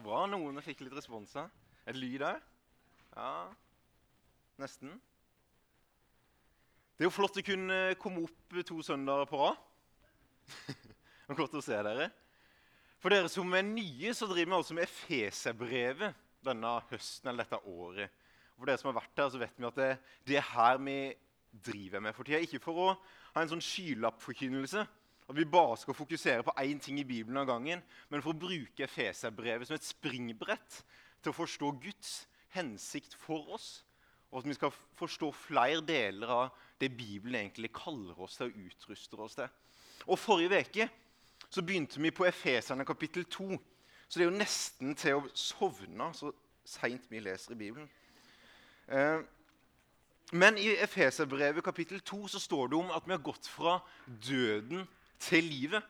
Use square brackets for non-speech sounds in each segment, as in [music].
Så bra. Noen fikk litt respons. her. Et lyd der? Ja, nesten. Det er jo flott å kunne komme opp to søndager på rad. [laughs] Det er Godt å se dere. For dere som er nye, så driver vi altså med Efeserbrevet denne høsten eller dette året. Og for dere som har vært her, så vet vi at det, det er her vi driver med for tida. Ikke for å ha en sånn skylappforkynnelse, at vi bare skal fokusere på én ting i Bibelen av gangen, men for å bruke Efeserbrevet som et springbrett til å forstå Guds hensikt for oss, og at vi skal forstå flere deler av det Bibelen egentlig kaller oss til og utruster oss til. Og Forrige uke begynte vi på Efeserne kapittel 2. Så det er jo nesten til å sovne så seint vi leser i Bibelen. Eh, men i Efeserbrevet kapittel 2 så står det om at vi har gått fra døden til livet.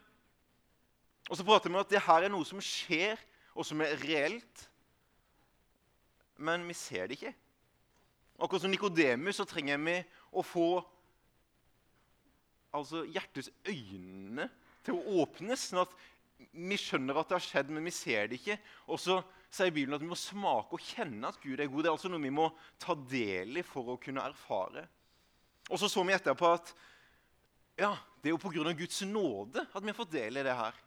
Og så prater vi om at det her er noe som skjer, og som er reelt. Men vi ser det ikke. Akkurat som Nikodemus så trenger vi å få altså hjertets øyne til å åpnes, sånn at vi skjønner at det har skjedd, men vi ser det ikke. Og så sier Bibelen at vi må smake og kjenne at Gud er god. Det er altså noe vi må ta del i for å kunne erfare. Og så så vi etterpå at ja, det er jo pga. Guds nåde at vi har fått del i det her.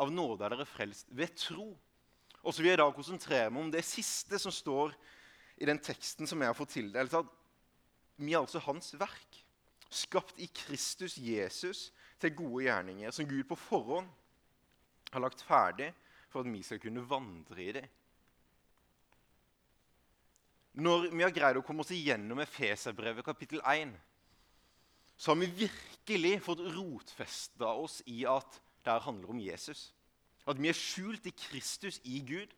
Av nåde er dere frelst ved tro. Og så vil jeg da konsentrere meg om det siste som står i den teksten som jeg har fått tildelt. At vi er altså hans verk, skapt i Kristus Jesus til gode gjerninger, som Gud på forhånd har lagt ferdig for at vi skal kunne vandre i det. Når vi har greid å komme oss igjennom Efeserbrevet kapittel 1, så har vi virkelig fått rotfesta oss i at det her handler om Jesus. At vi er skjult i Kristus, i Gud.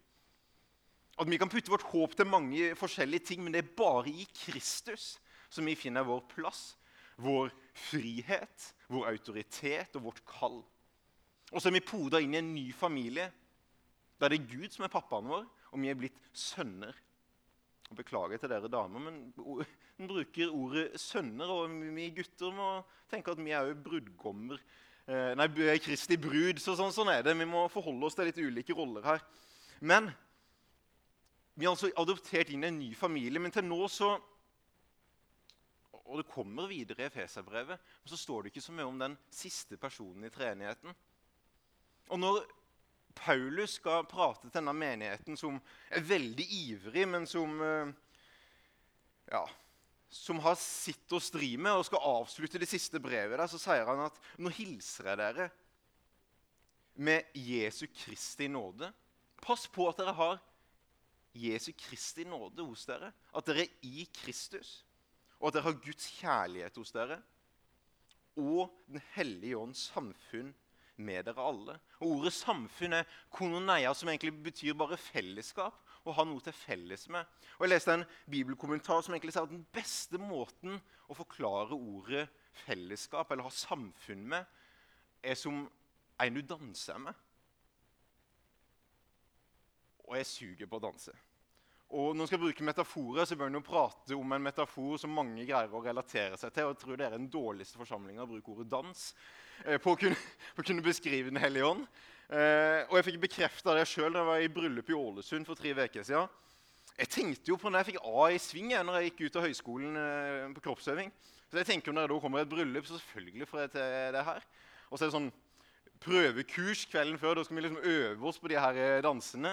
At vi kan putte vårt håp til mange forskjellige ting, men det er bare i Kristus som vi finner vår plass, vår frihet, vår autoritet og vårt kall. Og så er vi poda inn i en ny familie der det er Gud som er pappaen vår, og vi er blitt sønner. Og Beklager til dere damer, men en bruker ordet 'sønner', og vi gutter må tenke at vi er jo brudgommer. Eh, nei, Kristi brud. Så sånn, sånn, er det. Vi må forholde oss til litt ulike roller her. Men vi har altså adoptert inn en ny familie. Men til nå så Og det kommer videre i Efeserbrevet, men så står det ikke så mye om den siste personen i treenigheten. Og når Paulus skal prate til denne menigheten, som er veldig ivrig, men som eh, ja, som har sitt å stri med, og skal avslutte det siste brevet, der, så sier han at nå hilser jeg dere med Jesu Kristi nåde. Pass på at dere har Jesu Kristi nåde hos dere. At dere er i Kristus, og at dere har Guds kjærlighet hos dere. Og Den hellige ånds samfunn med dere alle. Og Ordet samfunn er kononeia, som egentlig betyr bare fellesskap. Å ha noe til felles med. Og Jeg leste en bibelkommentar som egentlig sa at den beste måten å forklare ordet fellesskap eller ha samfunn med, er som en du danser med. Og jeg suger på å danse. Og når man skal bruke metaforer, så bør man jo prate om en metafor som mange greier å relatere seg til. og jeg tror det er den dårligste forsamlinga å bruke ordet dans eh, på, å kunne, [laughs] på å kunne beskrive Den hellige ånd. Eh, og jeg fikk bekrefta det sjøl da jeg var i bryllup i Ålesund for tre uker siden. Jeg tenkte jo på når jeg fikk A i sving når jeg gikk ut av høyskolen eh, på kroppsøving. Så jeg tenker Når det da kommer et bryllup, så selvfølgelig får jeg til det her. Og så er det sånn prøvekurs kvelden før. Da skal vi liksom øve oss på de her dansene.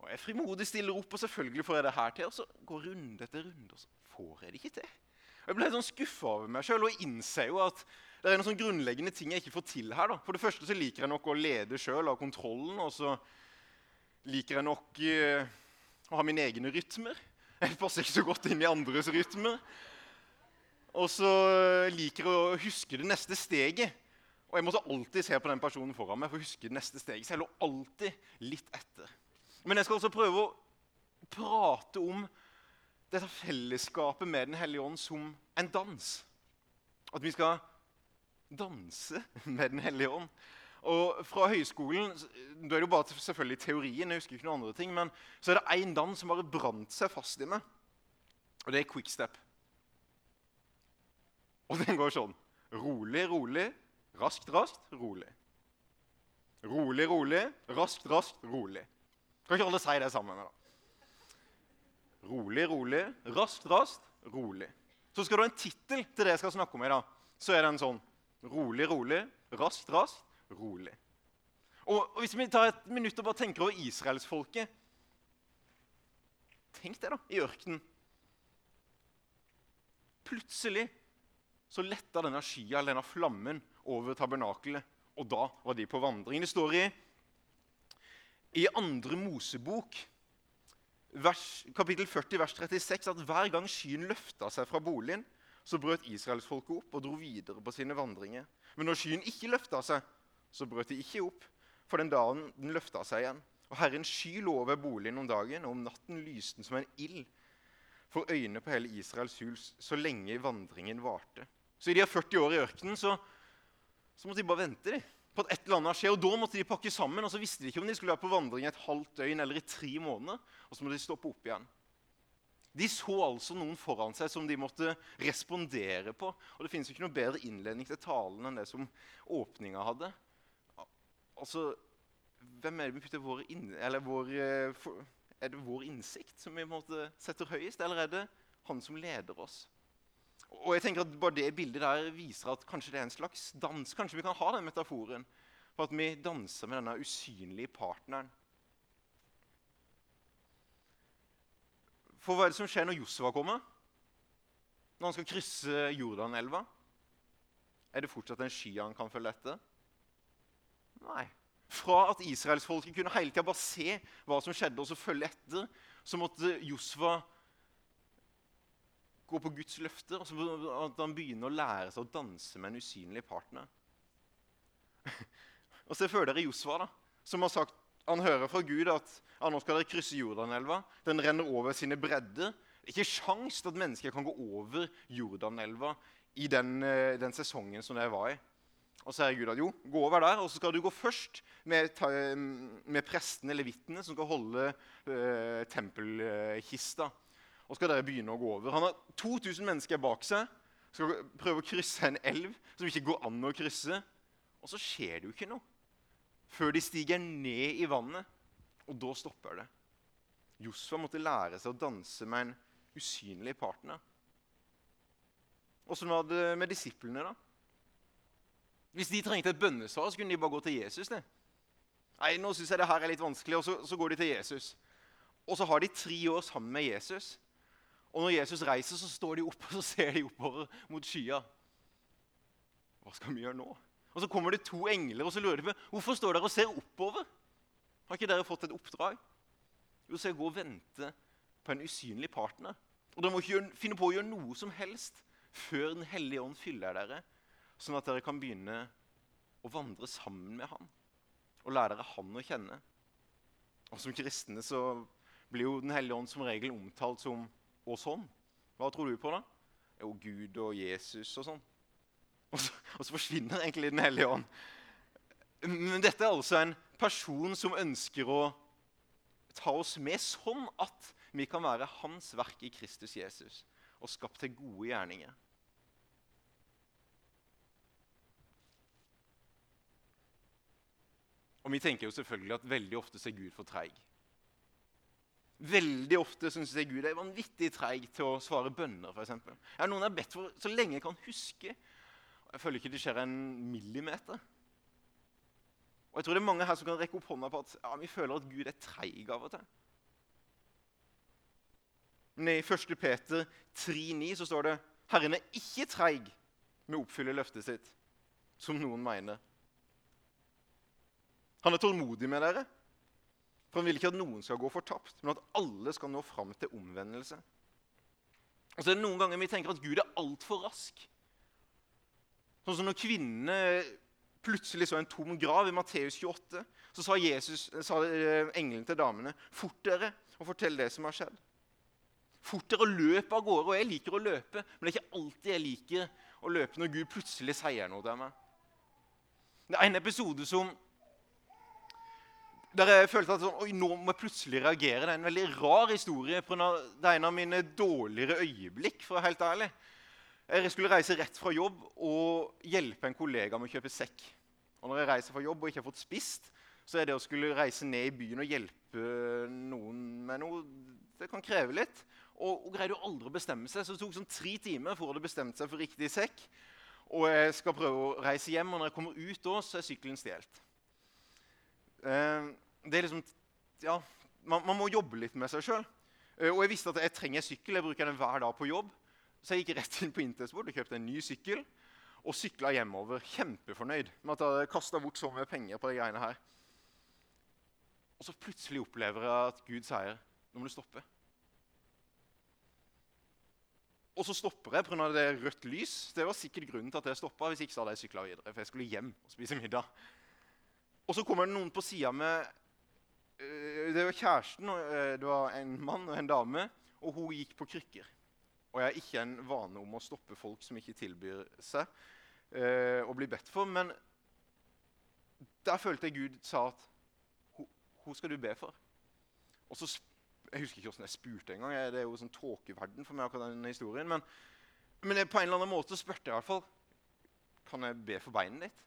Og jeg frimodig stiller opp, og selvfølgelig får jeg det her til. Og så går runde etter runde, og så får jeg det ikke til. Og jeg ble sånn skuffa over meg sjøl og innser jo at det er noen sånn grunnleggende ting jeg ikke får til her. da. For det første så liker jeg nok å lede sjøl, ha kontrollen. Og så liker jeg nok uh, å ha mine egne rytmer. Jeg passer ikke så godt inn i andres rytmer. Og så liker jeg å huske det neste steget. Og jeg måtte alltid se på den personen foran meg for å huske det neste steget. Så jeg lå alltid litt etter. Men jeg skal også prøve å prate om dette fellesskapet med Den hellige ånd som en dans. At vi skal danse med Den hellige ånd. Og Fra høyskolen da er det jo bare selvfølgelig teorien, jeg husker ikke noen andre ting, men så er det én dans som bare brant seg fast i meg. Og det er quickstep. Og den går sånn. Rolig, rolig, raskt, raskt, rolig. Rolig, rolig, raskt, raskt, rolig. Kan ikke alle si det sammen? da? Rolig, rolig. Raskt, raskt. Rolig. Så skal du ha en tittel til det jeg skal snakke om i dag. Så er den sånn Rolig, rolig. Raskt, raskt. Rolig. Og, og Hvis vi tar et minutt og bare tenker over israelsfolket Tenk det, da, i ørkenen. Plutselig så letta denne skya, denne flammen, over tabernakelet. Og da var de på vandring. Det står i, i andre Mosebok vers, kapittel 40, vers 36, at hver gang skyen løfta seg fra boligen, så brøt israelsfolket opp og dro videre på sine vandringer. Men når skyen ikke løfta seg, så brøt de ikke opp, for den dagen den løfta seg igjen. Og Herrens sky lå over boligen om dagen, og om natten lyste den som en ild for øynene på hele Israels hus så lenge vandringen varte. Så i de 40 år i ørkenen så, så måtte de bare vente de, på at et eller annet skjer. Og da måtte de pakke sammen, og så visste de ikke om de skulle være på vandring et halvt døgn eller i tre måneder. Og så måtte de stoppe opp igjen. De så altså noen foran seg som de måtte respondere på. Og det finnes jo ikke noe bedre innledning til talen enn det som åpninga hadde. Altså, Hvem er det vi putter vår, inn, vår eh, Er det vår innsikt som vi måtte setter høyest, eller er det han som leder oss? Og jeg tenker at bare Det bildet der viser at kanskje det er en slags dans. Kanskje vi kan ha den metaforen på at vi danser med denne usynlige partneren. For hva er det som skjer når Josua kommer? Når han skal krysse Jordanelva? Er det fortsatt en sky han kan følge etter? Nei. Fra at israelsfolket kunne hele tida bare se hva som skjedde, og så følge etter, så måtte Josfa gå på Guds løfter, og måtte han begynner å lære seg å danse med en usynlig partner. [laughs] og så føler dere Josfa, da, som har sagt han hører fra Gud at ja, nå skal dere krysse Jordanelva. Den renner over sine bredder. Det er Ikke sjans at mennesker kan gå over Jordanelva i den, eh, den sesongen som det var i. Og så sier Gud at jo, gå over der, og så skal du gå først med, med prestene, levitene, som skal holde uh, tempelkista. Og skal dere begynne å gå over. Han har 2000 mennesker bak seg. Skal prøve å krysse en elv som ikke går an å krysse. Og så skjer det jo ikke noe før de stiger ned i vannet. Og da stopper det. Josfa måtte lære seg å danse med en usynlig partner. Åssen var det med disiplene, da? Hvis de trengte et bønnesvar, så kunne de bare gå til Jesus. Det. Nei, nå synes jeg det her er litt vanskelig, og så, så, går de til Jesus. Og så har de tre år sammen med Jesus. Og når Jesus reiser, så står de opp og [laughs] så ser de oppover mot skya. Hva skal vi gjøre nå? Og Så kommer det to engler og så lurer de på hvorfor står dere og ser oppover. Har ikke dere fått et oppdrag? Jo, så jeg går og venter på en usynlig partner. Og Dere må ikke finne på å gjøre noe som helst før Den hellige ånd fyller dere sånn at dere kan begynne å vandre sammen med han og lære dere han å kjenne. Og Som kristne så blir jo Den hellige ånd som regel omtalt som og sånn. Hva tror du på, da? Jo, Gud og Jesus og sånn. [laughs] Og så, og så forsvinner egentlig Den hellige ånd. Men dette er altså en person som ønsker å ta oss med sånn at vi kan være hans verk i Kristus Jesus og skapt til gode gjerninger. Og vi tenker jo selvfølgelig at veldig ofte er Gud for treig. Veldig ofte syns jeg Gud er vanvittig treig til å svare bønner. For eksempel. jeg har noen jeg har bedt for så lenge jeg kan huske. Jeg føler ikke det skjer en millimeter. Og jeg tror det er mange her som kan rekke opp hånda på at ja, vi føler at Gud er treig av og til. Men i 1. Peter 3,9 så står det Herren er ikke treig med å oppfylle løftet sitt, som noen mener. Han er tålmodig med dere. For han vil ikke at noen skal gå fortapt, men at alle skal nå fram til omvendelse. Og så er det Noen ganger vi tenker at Gud er altfor rask. Sånn som når kvinnene plutselig så en tom grav i Matteus 28, så sa, Jesus, sa eh, engelen til damene, 'Fort dere og fortell det som har skjedd.' Fort dere og løp av gårde. Og jeg liker å løpe, men det er ikke alltid jeg liker å løpe når Gud plutselig sier noe til meg. Det er en episode som der jeg følte at sånn, Oi, nå må jeg plutselig reagere. Det er en veldig rar historie. Det er en av mine dårligere øyeblikk. for å være helt ærlig. Jeg skulle reise rett fra jobb og hjelpe en kollega med å kjøpe sekk. Og når jeg reiser fra jobb og ikke har fått spist, så er det å skulle reise ned i byen og hjelpe noen med noe Det kan kreve litt. Og hun greide jo aldri å bestemme seg, så det tok sånn tre timer før hun hadde bestemt seg for riktig sekk. Og jeg skal prøve å reise hjem, og når jeg kommer ut da, så er sykkelen stjålet. Eh, det er liksom Ja, man, man, må jobbe litt med seg sjøl. Eh, og jeg visste at jeg trenger sykkel. Jeg bruker den hver dag på jobb. Så jeg gikk rett inn på Intersport og kjøpte en ny sykkel. Og sykla hjemover kjempefornøyd med at jeg hadde kasta bort så mye penger på de greiene her. Og så plutselig opplever jeg at Gud sier nå må du stoppe. Og så stopper jeg pga. det rødt lys. Det var sikkert grunnen til at jeg stoppa. Hvis ikke så hadde jeg sykla videre, for jeg skulle hjem og spise middag. Og så kommer det noen på sida med øh, Det var kjæresten. Øh, det var en mann og en dame, og hun gikk på krykker. Og jeg har ikke en vane om å stoppe folk som ikke tilbyr seg øh, å bli bedt for. Men der følte jeg Gud sa at hun skal du be for. Og så, Jeg husker ikke hvordan jeg spurte engang. Det er jo sånn tåkeverden for meg. akkurat denne historien. Men, men på en eller annen måte spurte jeg i hvert fall kan jeg be for beinet ditt.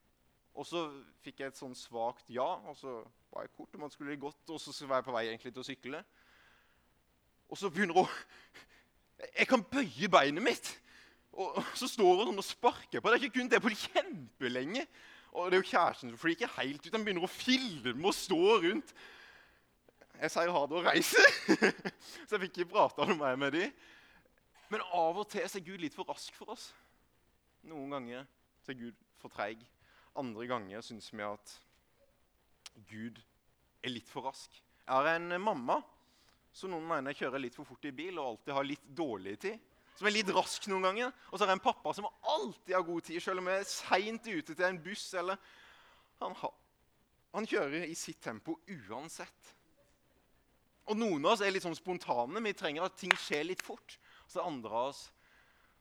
Og så fikk jeg et sånn svakt ja, og så var jeg kort om at skulle gått, og så var jeg på vei egentlig til å sykle. Og så begynner hun Jeg kan bøye beinet mitt! Og så står hun og sparker på det. Er ikke kun det på kjempelenge. Og det er jo kjæresten som freaker helt ut. Han begynner å filme og stå rundt. Jeg sier ha det og reise. [laughs] så jeg fikk ikke prata noe mer med dem. Men av og til er Gud litt for rask for oss. Noen ganger er Gud for treig. Andre ganger syns vi at Gud er litt for rask. Jeg har en mamma som noen mener kjører litt for fort i bil og alltid har litt dårlig tid som er litt rask noen ganger. Og så har jeg en pappa som alltid har god tid, selv om jeg er seint ute til en buss. eller... Han, har, han, kjører i sitt tempo uansett. Og Noen av oss er litt sånn spontane. Vi trenger at ting skjer litt fort. Og så er det andre av oss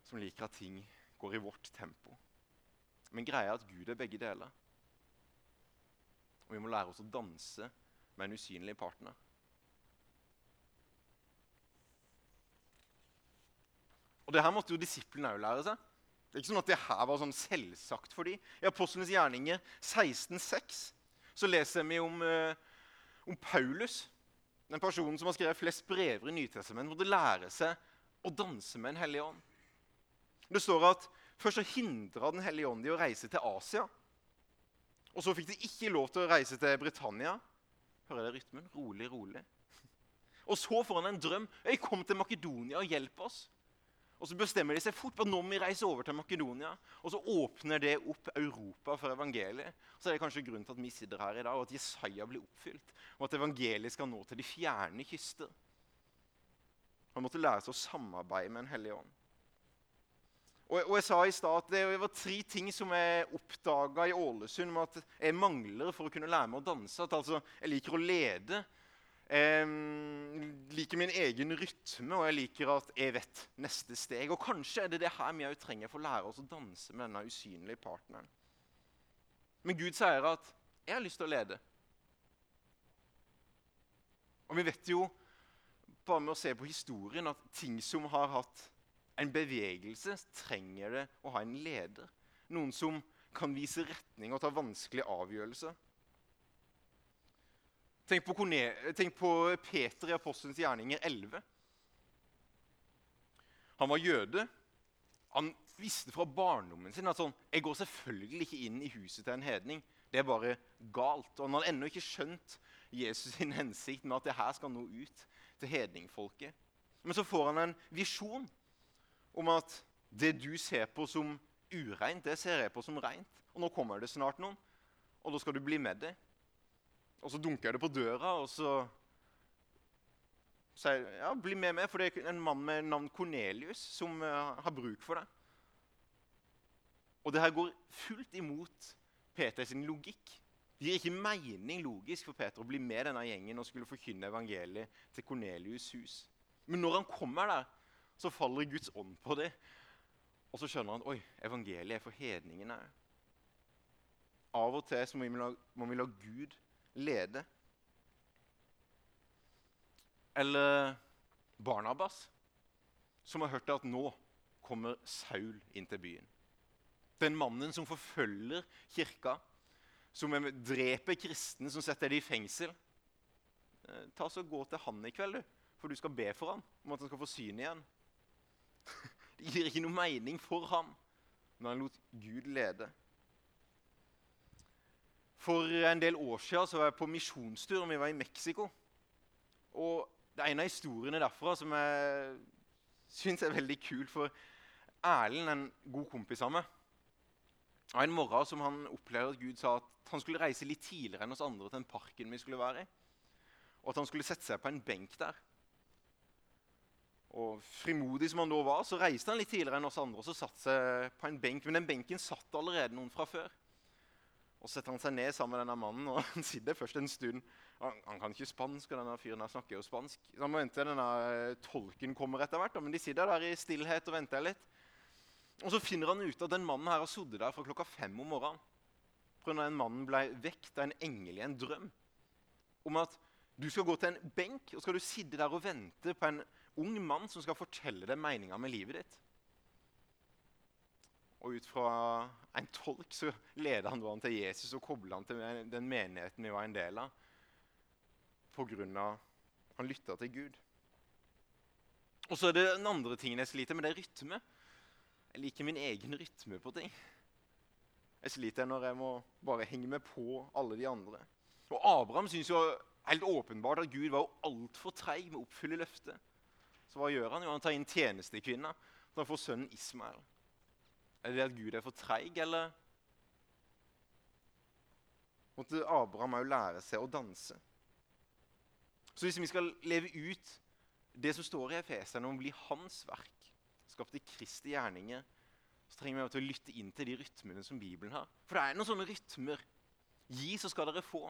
som liker at ting går i vårt tempo. Men greia er at Gud er begge deler. Og vi må lære oss å danse med en usynlig partner. Og det her måtte jo disiplene òg lære seg. Det er ikke sånn at det her var sånn selvsagt for dem. I Apostlenes gjerninger 16,6 så leser vi om, eh, om, Paulus. Den personen som har skrevet flest brever i Nytestamentet, måtte lære seg å danse med en hellig ånd. Det står at først så hindra Den hellige ånd de å reise til Asia. Og så fikk de ikke lov til å reise til Britannia. Hører dere rytmen? Rolig, rolig. Og så får han en drøm. Jeg kom til Makedonia og hjelp oss. Og så bestemmer de seg fort på at nå må vi reise over til Makedonia. Og så åpner det opp Europa for evangeliet. Så er det kanskje grunnen til at vi sitter her i dag, og at Jesaja blir oppfylt. Og at evangeliet skal nå til de fjerne kyster. Han måtte lære seg å samarbeide med en hellig ånd. Og, og jeg sa i stad at det var tre ting som jeg oppdaga i Ålesund om at jeg mangler for å kunne lære meg å danse. At altså, jeg liker å lede. Jeg liker min egen rytme, og jeg liker at jeg vet neste steg. Og kanskje er det det her vi trenger for å lære oss å danse med denne usynlige partneren. Men Gud sier at 'jeg har lyst til å lede'. Og vi vet jo bare med å se på historien at ting som har hatt en bevegelse, trenger det å ha en leder. Noen som kan vise retning og ta vanskelige avgjørelser. Tenk på, tenk på Peter i Apostelens gjerninger 11. Han var jøde. Han visste fra barndommen sin at sånn, jeg går selvfølgelig ikke inn i huset til en hedning. Det er bare galt. Og han hadde ennå ikke skjønt Jesus' sin hensikt med at det her skal nå ut til hedningfolket. Men så får han en visjon om at det du ser på som ureint, det ser jeg på som reint. Og nå kommer det snart noen, og da skal du bli med det. Og så dunker jeg det på døra, og så sier jeg ja, 'Bli med meg', for det er en mann med navn Kornelius som uh, har bruk for det. Og det her går fullt imot Peters logikk. Det gir ikke mening logisk for Peter å bli med denne gjengen og skulle forkynne evangeliet til Kornelius' hus. Men når han kommer der, så faller Guds ånd på det. Og så skjønner han oi, evangeliet er for hedningene. Av og til må vi, la, må vi la Gud lede. Eller Barnabas, som har hørt at nå kommer Saul inn til byen. Den mannen som forfølger kirka, som dreper kristne, som setter dem i fengsel. Eh, ta så Gå til han i kveld, du, for du skal be for ham om at han skal få syn igjen. [laughs] Det gir ikke noe mening for ham når han lot Gud lede. For en del år siden så var jeg på misjonstur. Vi var i Mexico. Og det er en av historiene derfra som jeg syns er veldig kul. For Erlend, en god kompis av meg, og En morgen som han opplevde at Gud sa at han skulle reise litt tidligere enn oss andre til den parken vi skulle være i. Og at han skulle sette seg på en benk der. Og Frimodig som han da var, så reiste han litt tidligere enn oss andre og så satte seg på en benk. Men den benken satt allerede noen fra før. Og Så setter han seg ned sammen med denne mannen, og [laughs] han sitter først en stund. Han, han kan ikke spansk, og denne fyren her snakker jo spansk. Så han må vente denne eh, tolken kommer etter hvert. Men de sitter der i stillhet og venter litt. Og Så finner han ut at den mannen her har sittet der fra klokka fem om morgenen. Pga. den mannen ble vekt av en engel i en drøm om at du skal gå til en benk og skal du sitte der og vente på en ung mann som skal fortelle deg meninga med livet ditt. Og ut fra en tolk så leder han han til Jesus og kobler han til den menigheten vi var en del av, pga. han lytta til Gud. Og så er det den andre tingen jeg sliter med, det er rytme. Jeg liker min egen rytme på ting. Jeg sliter når jeg må bare henge med på alle de andre. Og Abraham syns jo helt åpenbart at Gud var altfor treig med å oppfylle løftet. Så hva gjør han? Jo, Han tar inn tjenestekvinna, så han får sønnen Ismael. Er det at Gud er for treig, eller måtte Abraham òg lære seg å danse? Så hvis vi skal leve ut det som står i Efeserne om å bli hans verk, skapt i Kristi gjerninger, så trenger vi til å lytte inn til de rytmene som Bibelen har. For det er noen sånne rytmer. Gi, så skal dere få.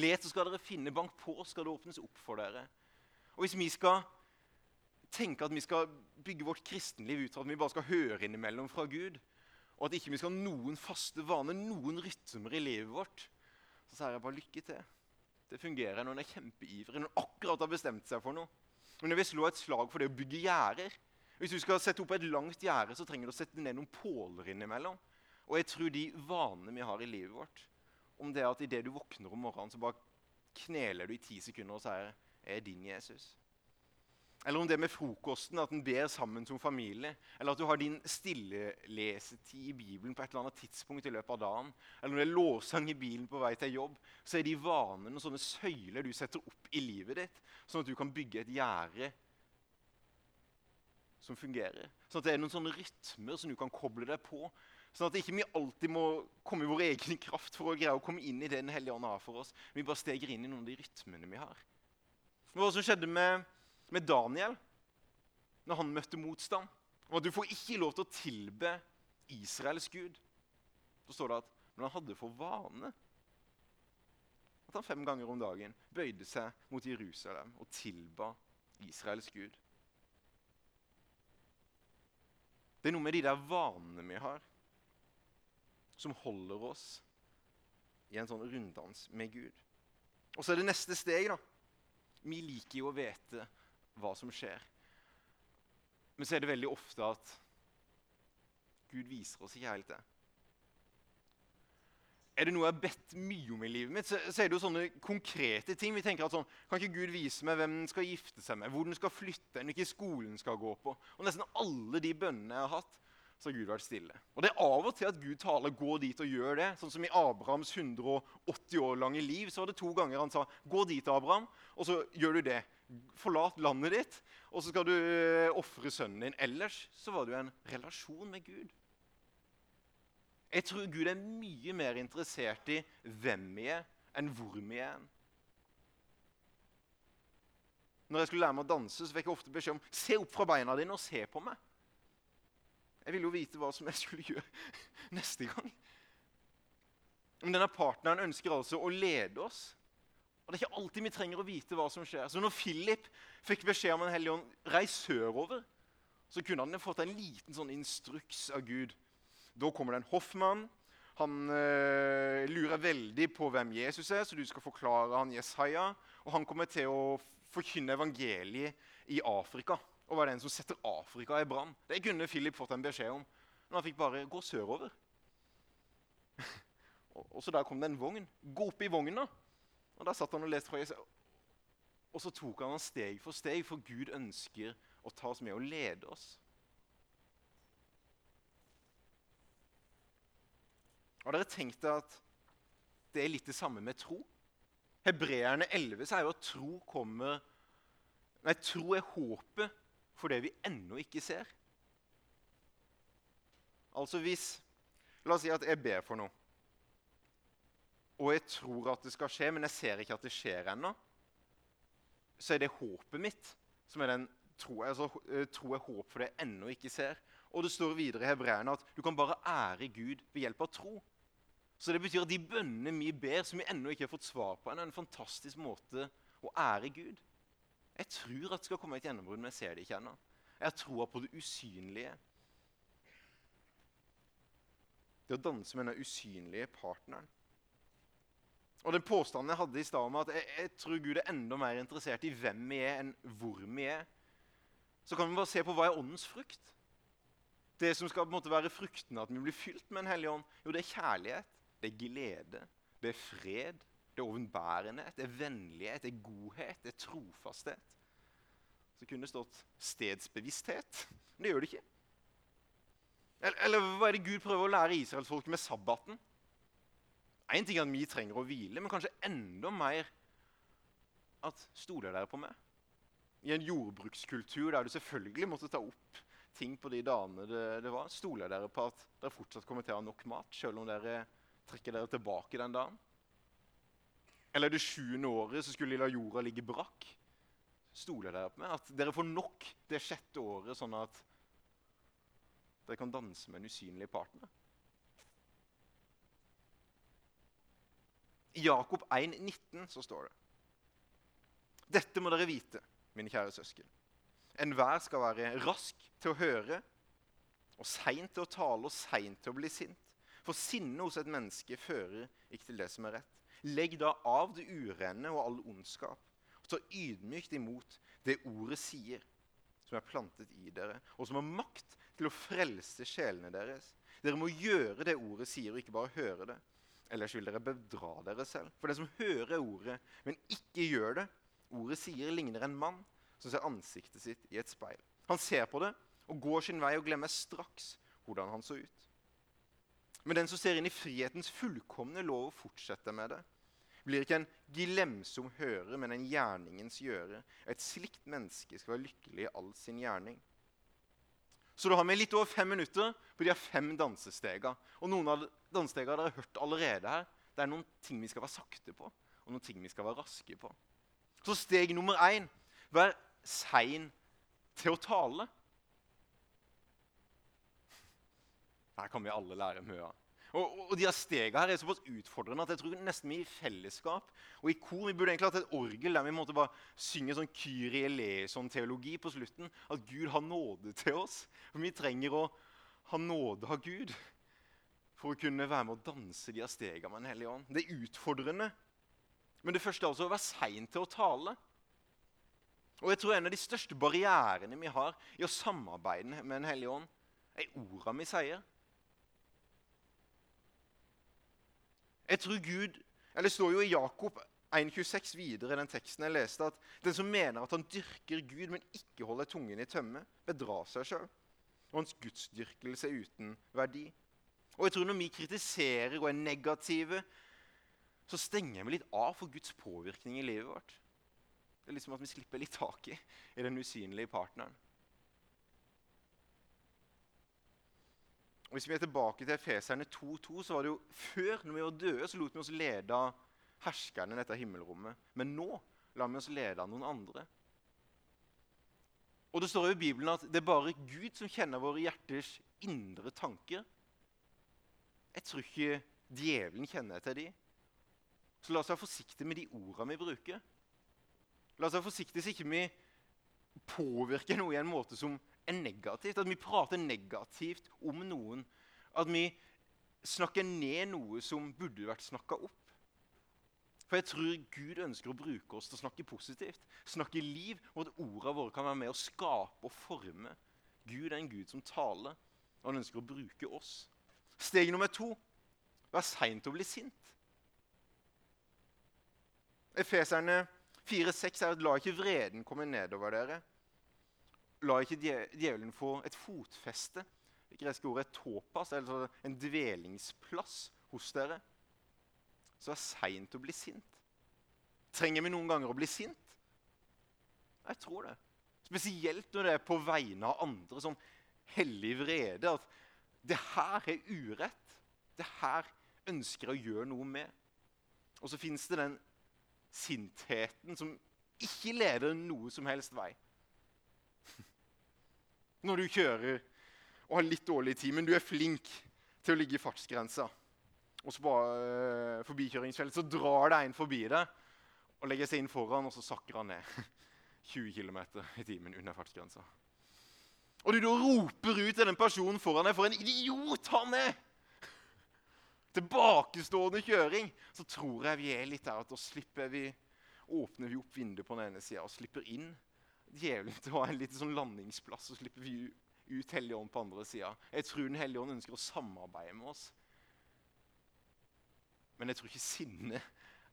Let, så skal dere finne. Bank på, skal det åpnes opp for dere. Og hvis vi skal tenke at vi skal bygge vårt kristenliv ut fra at vi bare skal høre innimellom fra Gud, og at ikke vi skal ha noen faste vaner, noen rytmer i livet vårt, så sier jeg bare lykke til. Det fungerer når en er kjempeivrig, når en akkurat har bestemt seg for noe. Men jeg vil slå et slag for det å bygge gjerder. Hvis du skal sette opp et langt gjerde, så trenger du å sette ned noen påler innimellom. Og jeg tror de vanene vi har i livet vårt, om det at idet du våkner om morgenen, så bare kneler du i ti sekunder og sier 'Jeg er din Jesus'. Eller om det med frokosten, at en ber sammen som familie. Eller at du har din stillelesetid i Bibelen på et eller annet tidspunkt i løpet av dagen. Eller når det er lovsang i bilen på vei til jobb, så er de vanene og sånne søyler du setter opp i livet ditt, sånn at du kan bygge et gjerde som fungerer. Sånn at det er noen sånne rytmer som du kan koble deg på. Sånn at ikke vi alltid må komme i vår egen kraft for å greie å komme inn i det Den hellige ånd har for oss. Vi bare steger inn i noen av de rytmene vi har. Hva som skjedde med, med Daniel når han møtte motstand? Og at Du får ikke lov til å tilbe Israels gud. Så står det at men han hadde for vane at han fem ganger om dagen bøyde seg mot Jerusalem og tilba Israels gud. Det er noe med de der vanene vi har, som holder oss i en sånn runddans med Gud. Og så er det neste steg. da. Vi liker jo å vite hva som skjer. Men så er det veldig ofte at Gud viser oss ikke helt det er det noe jeg har bedt mye om i livet mitt, så, er det jo sånne konkrete ting. Vi tenker at sånn, Kan ikke Gud vise meg hvem den skal gifte seg med, hvor den skal flytte, hvilken skole den skal gå på? Og Nesten alle de bønnene jeg har hatt, så har Gud vært stille. Og Det er av og til at Gud taler 'gå dit og gjør det'. Sånn som i Abrahams 180 år lange liv så var det to ganger han sa 'gå dit, Abraham', og så gjør du det. Forlat landet ditt, og så skal du uh, ofre sønnen din. Ellers så var det jo en relasjon med Gud. Jeg tror Gud er mye mer interessert i hvem vi er, enn hvor vi er. Når jeg skulle lære meg å danse, så fikk jeg ofte beskjed om se opp fra beina dine og se på meg. Jeg ville jo vite hva som jeg skulle gjøre [laughs] neste gang. Men denne partneren ønsker altså å lede oss. Og Det er ikke alltid vi trenger å vite hva som skjer. Så når Philip fikk beskjed om en hellig ånd reis sørover, så kunne han fått en liten sånn instruks av Gud da kommer det en hoffmann. Han øh, lurer veldig på hvem Jesus er, så du skal forklare han Jesaja. Og han kommer til å forkynne evangeliet i Afrika. Og var den som setter Afrika i brann. Det kunne Philip fått en beskjed om. Men han fikk bare gå sørover. [laughs] Og så der kom det en vogn. Gå opp i vogna! Og Der satt han og leste fra Jesus. Og så tok han han steg for steg, for Gud ønsker å ta oss med og lede oss. Har dere tenkt at det er litt det samme med tro? Hebreerne 11 sier jo at tro kommer Nei, tro er håpet for det vi ennå ikke ser. Altså hvis La oss si at jeg ber for noe. Og jeg tror at det skal skje, men jeg ser ikke at det skjer ennå. Så er det håpet mitt som er den tro, altså, eh, tro er håp for det jeg ennå ikke ser. Og det står videre i Hebreerne at du kan bare ære Gud ved hjelp av tro. Så det betyr at de bønnene vi ber, som vi ennå ikke har fått svar på, er en fantastisk måte å ære Gud. Jeg tror at det skal komme et gjennombrudd, men jeg ser det ikke ennå. Jeg har troa på det usynlige. Det å danse med den usynlige partneren. Og den påstanden jeg hadde i stad om at jeg, jeg, tror Gud er enda mer interessert i hvem vi er, enn hvor vi er, så kan vi bare se på hva er åndens frukt. Det som skal på en måte være fruktene at vi blir fylt med en hellig ånd, jo, det er kjærlighet det er glede, det er fred, det er ovenbærenhet, det er vennlighet, det er godhet, det er trofasthet. Så kunne det stått stedsbevissthet. Men det gjør det ikke. Eller, eller hva er det Gud prøver å lære israelsfolket med sabbaten? Én ting er at vi trenger å hvile, men kanskje enda mer at stoler dere på meg? I en jordbrukskultur der du selvfølgelig måtte ta opp ting på de dagene det, det var, stoler dere på at dere fortsatt kommer til å ha nok mat, selv om dere Trekker dere tilbake den dagen? Eller det sjuende året så skulle de la jorda ligge brakk? Stoler dere på meg? At dere får nok det sjette året, sånn at dere kan danse med en usynlig partner? I Jakob 1,19 så står det Dette må dere vite, mine kjære søsken. Enhver skal være rask til å høre og seint til å tale og seint til å bli sint. For sinne hos et menneske fører ikke til det som er rett. Legg da av det urene og all ondskap, og ta ydmykt imot det ordet sier, som er plantet i dere, og som har makt til å frelse sjelene deres. Dere må gjøre det ordet sier, og ikke bare høre det. Ellers vil dere bedra dere selv. For den som hører ordet, men ikke gjør det Ordet sier ligner en mann som ser ansiktet sitt i et speil. Han ser på det og går sin vei og glemmer straks hvordan han så ut. Men den som ser inn i frihetens fullkomne lov og fortsetter med det, blir ikke en glemsom hører, men en gjerningens gjøre. Et slikt menneske skal være lykkelig i all sin gjerning. Så da har vi litt over fem minutter på de fem dansestegene. Og noen av dansestegene dere har hørt allerede her. Det er noen ting vi skal være sakte på, og noen ting vi skal være raske på. Så steg nummer én vær sein til å tale. Her kan vi alle lære mye av. Og, og, de her stegene her er såpass utfordrende at jeg tror nesten vi i fellesskap og i kor vi burde egentlig hatt et orgel der vi måtte bare synge sånn Kyrie eleison-teologi på slutten. At Gud har nåde til oss. For vi trenger å ha nåde av Gud for å kunne være med å danse de her stegene med Den hellige ånd. Det er utfordrende. Men det første er altså å være sein til å tale. Og jeg tror En av de største barrierene vi har i å samarbeide med Den hellige ånd, er orda vi sier. Jeg tror Gud, eller Det står jo i Jakob 1,26 videre i den teksten jeg leste, at den som mener at han dyrker Gud, men ikke holder tungen i tømme, bedrar seg sjøl. Og hans gudsdyrkelse er uten verdi. Og jeg tror Når vi kritiserer og er negative, så stenger vi litt av for Guds påvirkning i livet vårt. Det er liksom at vi slipper litt tak i, den usynlige partneren. Og Hvis vi er tilbake til Efeserne 2,2, så var det jo før, når vi var døde, så lot vi oss lede av herskerne i dette himmelrommet. Men nå lar vi oss lede av noen andre. Og Det står jo i Bibelen at det er bare Gud som kjenner våre hjerters indre tanker. Jeg tror ikke djevelen kjenner til de. Så la oss være forsiktige med de ordene vi bruker. La oss være forsiktige så ikke vi påvirker noe i en måte som er negativt. At vi prater negativt om noen. At vi snakker ned noe som burde vært snakka opp. For jeg tror Gud ønsker å bruke oss til å snakke positivt. Snakke liv, og at ordene våre kan være med å skape og forme. Gud er en Gud som taler, og han ønsker å bruke oss. Steg nummer to Vær sein til å bli sint. Efeserne 4,6 er at la ikke vreden komme nedover dere. La ikke djevelen få et fotfeste. Det greske ordet er topas, altså en dvelingsplass hos dere. Så vær sein å bli sint. Trenger vi noen ganger å bli sint? Jeg tror det. Spesielt når det er på vegne av andre. Sånn hellig vrede. At det her er urett. Det her ønsker jeg å gjøre noe med. Og så fins det den sintheten som ikke leder noe som helst vei. [laughs] Når du kjører og har litt dårlig tid, men du er flink til å ligge i fartsgrensa, og så på øh, forbikjøringsfeltet så drar det en forbi deg og legger seg inn foran, og så sakker han ned [laughs] 20 km i timen under fartsgrensa. Og du da roper ut til den personen foran deg 'For en idiot han er!' Tilbakestående kjøring. Så tror jeg vi er litt der at da slipper vi, åpner vi opp vinduet på den ene sida og slipper inn djevelen til å ha en liten sånn landingsplass. Så slipper vi ut Hellige Ånd på andre sida. Jeg tror Den hellige ånd ønsker å samarbeide med oss. Men jeg tror ikke sinne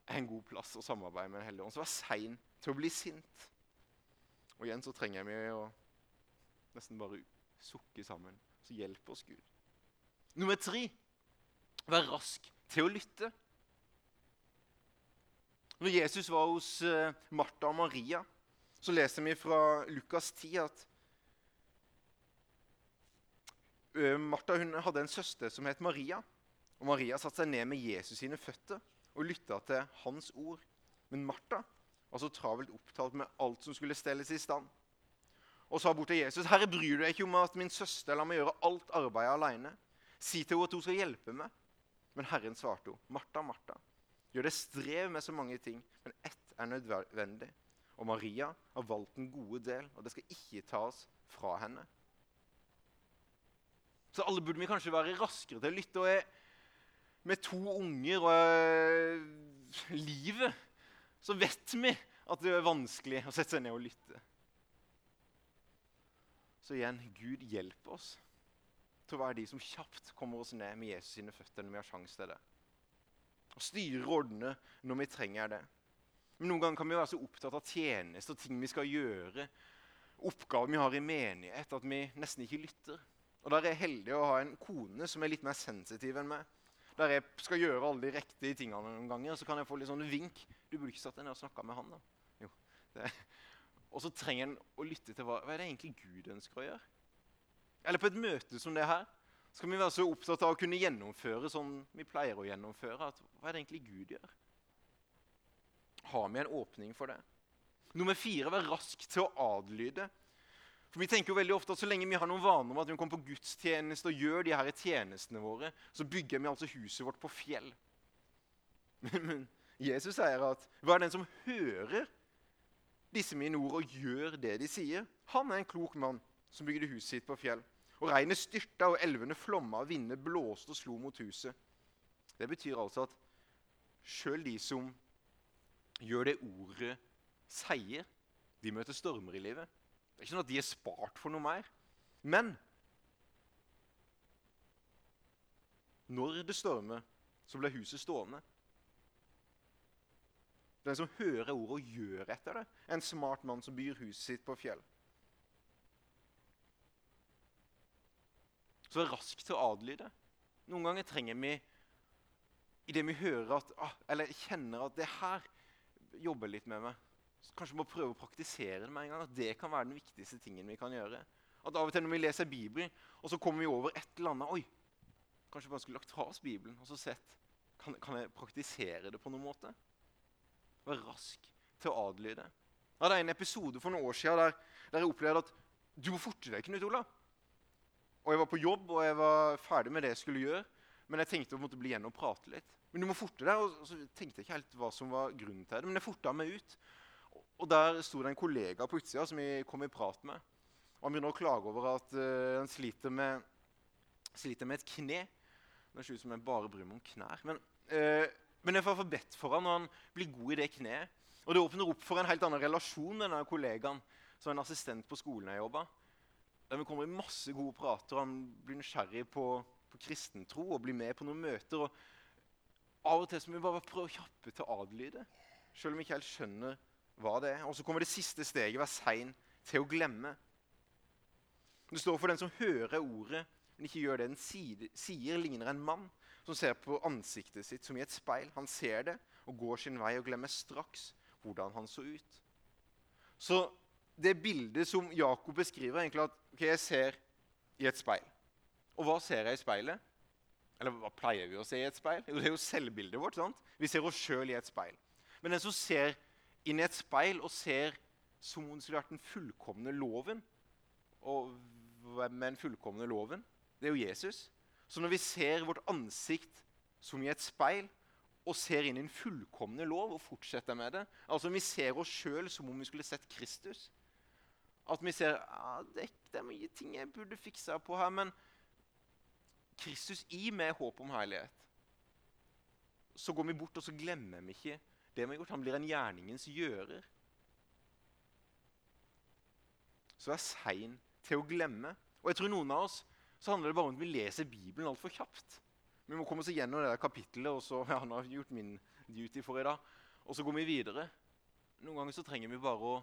er en god plass å samarbeide med Den hellige ånd. Så vær sein til å bli sint. Og igjen så trenger vi å nesten bare sukke sammen. Så hjelp oss, Gud. Nummer tre vær rask til å lytte. Når Jesus var hos uh, Martha og Maria, så leser vi fra Lukas 10 at uh, Martha hadde en søster som het Maria. Og Maria satte seg ned med Jesus sine føtter og lytta til hans ord. Men Martha var så travelt opptatt med alt som skulle stelles i stand. Og sa bort til Jesus, 'Herre, bryr du deg ikke om at min søster lar meg gjøre alt arbeidet alene?' 'Si til henne at hun skal hjelpe meg.' Men Herren svarte henne, 'Martha, Martha, gjør det strev med så mange ting, men ett er nødvendig.' Og Maria har valgt den gode del, og det skal ikke tas fra henne. Så alle burde vi kanskje være raskere til å lytte. og jeg med to unger og øh, livet, så vet vi at det er vanskelig å sette seg ned og lytte. Så igjen Gud hjelper oss til å være de som kjapt kommer oss ned med Jesus sine føtter når vi har sjanse til det. Og styre og ordne når vi trenger det. Men Noen ganger kan vi være så opptatt av tjeneste og ting vi skal gjøre, oppgaver vi har i menighet, at vi nesten ikke lytter. Og Der er jeg heldig å ha en kone som er litt mer sensitiv enn meg der jeg skal gjøre alle de riktige tingene noen ganger, så kan jeg få litt sånn vink. Du burde ikke satt deg ned og snakka med han. da. Jo, det. Og så trenger en å lytte til hva, hva er det egentlig Gud ønsker å gjøre. Eller på et møte som det her skal vi være så opptatt av å kunne gjennomføre sånn vi pleier å gjennomføre. at Hva er det egentlig Gud gjør? Har vi en åpning for det? Nummer fire vær rask til å adlyde. For Vi tenker jo veldig ofte at så lenge vi har noen vaner om at vi kommer på gudstjeneste og gjør de her tjenestene våre, så bygger vi altså huset vårt på fjell. [laughs] Men, men Jesus sier at hva er den som hører disse mine ord og gjør det de sier? Han er en klok mann som bygde huset sitt på fjell. Og regnet styrta, og elvene flomma, og vindene blåste og slo mot huset. Det betyr altså at sjøl de som gjør det ordet sier, de møter stormer i livet. Det er ikke sånn at de er spart for noe mer. Men når det stormer, så blir huset stående. Den som hører ordet og gjør etter det, en smart mann som byr huset sitt på fjell. Så rask til å adlyde. Noen ganger trenger vi, idet vi hører at, ah, eller kjenner at det her jobber litt med meg, kanskje vi må prøve å praktisere det med en gang. At det kan være den viktigste tingen vi kan gjøre. At av og til når vi leser Bibelen, og så kommer vi over et eller annet Oi, kanskje bare skulle lagt fra oss Bibelen og så sett kan, kan jeg praktisere det på noen måte? Være rask til å adlyde. Jeg hadde en episode for noen år siden der, der jeg opplevde at du må forte deg, Knut Olav. Og jeg var på jobb og jeg var ferdig med det jeg skulle gjøre. Men jeg tenkte å måtte bli igjen og prate litt. Men du må forte deg. Og så tenkte jeg ikke helt hva som var grunnen til det. Men jeg forta meg ut. Og Der sto det en kollega på utsida som jeg kom i prat med. Og Han begynner å klage over at uh, han sliter med, sliter med, et kne. Det ser ut som jeg bare bryr meg om knær. Men, uh, men jeg får bedt for han, og han blir god i det kneet. Og Det åpner opp for en helt annen relasjon med denne kollegaen som en assistent på skolen jeg jobba. Der vi kommer i masse gode prater. og Han blir nysgjerrig på, på kristentro og blir med på noen møter. og Av og til så må vi bare prøve å kjappe til å adlyde, selv om vi ikke helt skjønner hva det er. Og så kommer det siste steget, være sein til å glemme. Det står for den som hører ordet, men ikke gjør det den sier, ligner en mann som ser på ansiktet sitt som i et speil. Han ser det og går sin vei og glemmer straks hvordan han så ut. Så det bildet som Jakob beskriver, er egentlig at okay, jeg ser i et speil. Og hva ser jeg i speilet? Eller hva pleier vi å se i et speil? Det er jo selvbildet vårt. sant? Vi ser oss sjøl i et speil. Men den som ser inn i et speil og ser som om det skulle vært den fullkomne loven Og hvem er den fullkomne loven? Det er jo Jesus. Så når vi ser vårt ansikt som i et speil og ser inn i en fullkomne lov og fortsetter med det Altså Vi ser oss sjøl som om vi skulle sett Kristus. At vi ser ah, det, det, er mye ting jeg burde fikse på her, men Kristus i meg håp om herlighet. Så går vi bort og så glemmer vi ikke det vi har gjort. Han blir en gjerningens gjører. Så er sein til å glemme. Og jeg tror noen av oss så handler det bare om at vi leser Bibelen altfor kjapt. Vi må komme oss igjennom det der kapittelet, og så [laughs] ja, han har gjort min duty for i dag. Og så går vi videre. Noen ganger så trenger vi bare å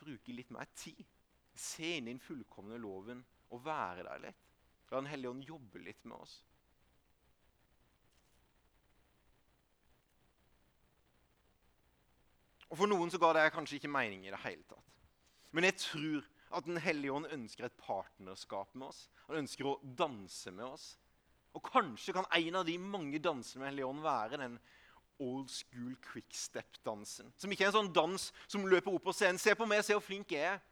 bruke litt mer tid. Se inn i den fullkomne loven og være der litt. La Den hellige ånd jobbe litt med oss. Og For noen så ga det kanskje ikke mening i det hele tatt. Men jeg tror at Den hellige ånd ønsker et partnerskap med oss. Han ønsker å danse med oss. Og kanskje kan en av de mange dansene med Hellige Ånd være den old school quickstep-dansen. Som ikke er en sånn dans som løper opp på scenen. 'Se på meg, se hvor flink jeg er.'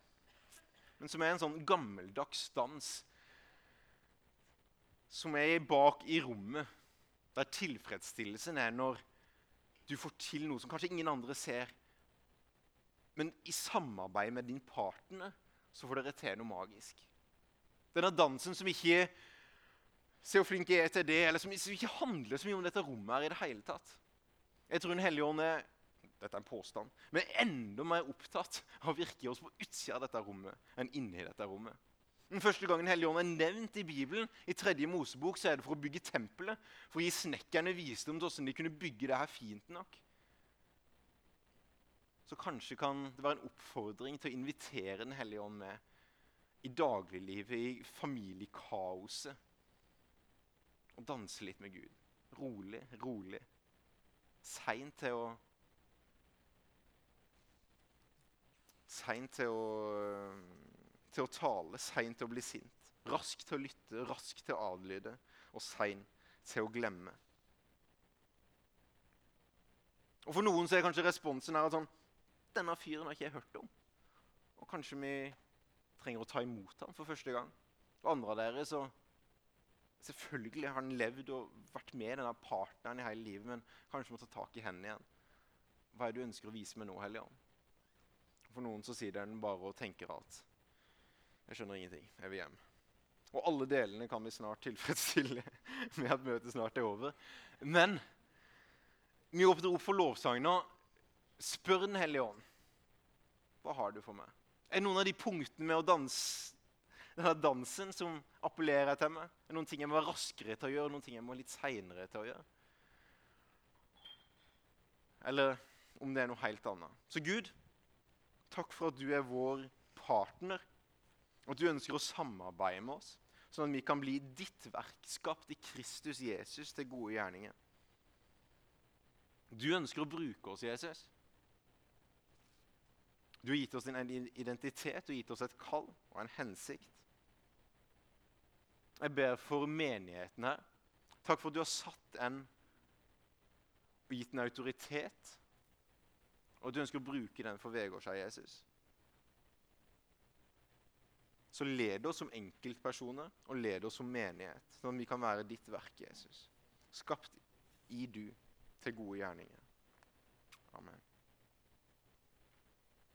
Men som er en sånn gammeldags dans som er bak i rommet, der tilfredsstillelsen er når du får til noe som kanskje ingen andre ser. Men i samarbeid med din partner så får dere til noe magisk. Denne dansen som ikke Se hvor flink jeg er til det, eller som ikke handler så mye om dette rommet her i det hele tatt. Jeg tror Den hellige ånd er dette er en påstand, men enda mer opptatt av å virke oss på utsida av dette rommet enn inni dette rommet. Den første gangen Hellige Ånd er nevnt i Bibelen, i tredje Mosebok, så er det for å bygge tempelet. For å gi snekkerne visdom til hvordan de kunne bygge det her fint nok. Så kanskje kan det være en oppfordring til å invitere Den hellige ånd med i dagliglivet, i familiekaoset og danse litt med Gud. Rolig, rolig. Sein til å Sein til til å tale, sein til å bli sint. Rask til å lytte, rask til å adlyde og sein til å glemme. Og For noen så er kanskje responsen her at sånn, denne fyren har ikke jeg hørt om. Og kanskje vi trenger å ta imot ham for første gang. Og andre av dere så Selvfølgelig har han levd og vært med denne partneren i hele livet, men kanskje må ta tak i hendene igjen. Hva er det du ønsker å vise meg nå, Hellige Ånd? For noen så sier den bare og tenker at jeg skjønner ingenting, jeg vil hjem. Og alle delene kan vi snart tilfredsstille [laughs] med at møtet snart er over. Men vi åpner opp for lovsang. Spør Den hellige ånd. Hva har du for meg? Er det noen av de punktene med å danse denne dansen som appellerer til meg. Er Det noen ting jeg må være raskere til å gjøre, noen ting jeg må litt seinere til å gjøre. Eller om det er noe helt annet. Så Gud, takk for at du er vår partner, at du ønsker å samarbeide med oss, sånn at vi kan bli ditt verk, skapt i Kristus Jesus til gode gjerninger. Du ønsker å bruke oss, Jesus. Du har gitt oss en identitet du har gitt oss et kall og en hensikt. Jeg ber for menigheten her. Takk for at du har satt en og gitt en autoritet, og at du ønsker å bruke den for Vegårshei Jesus. Så led oss som enkeltpersoner og led oss som menighet, sånn at vi kan være ditt verk, Jesus. Skapt i du til gode gjerninger.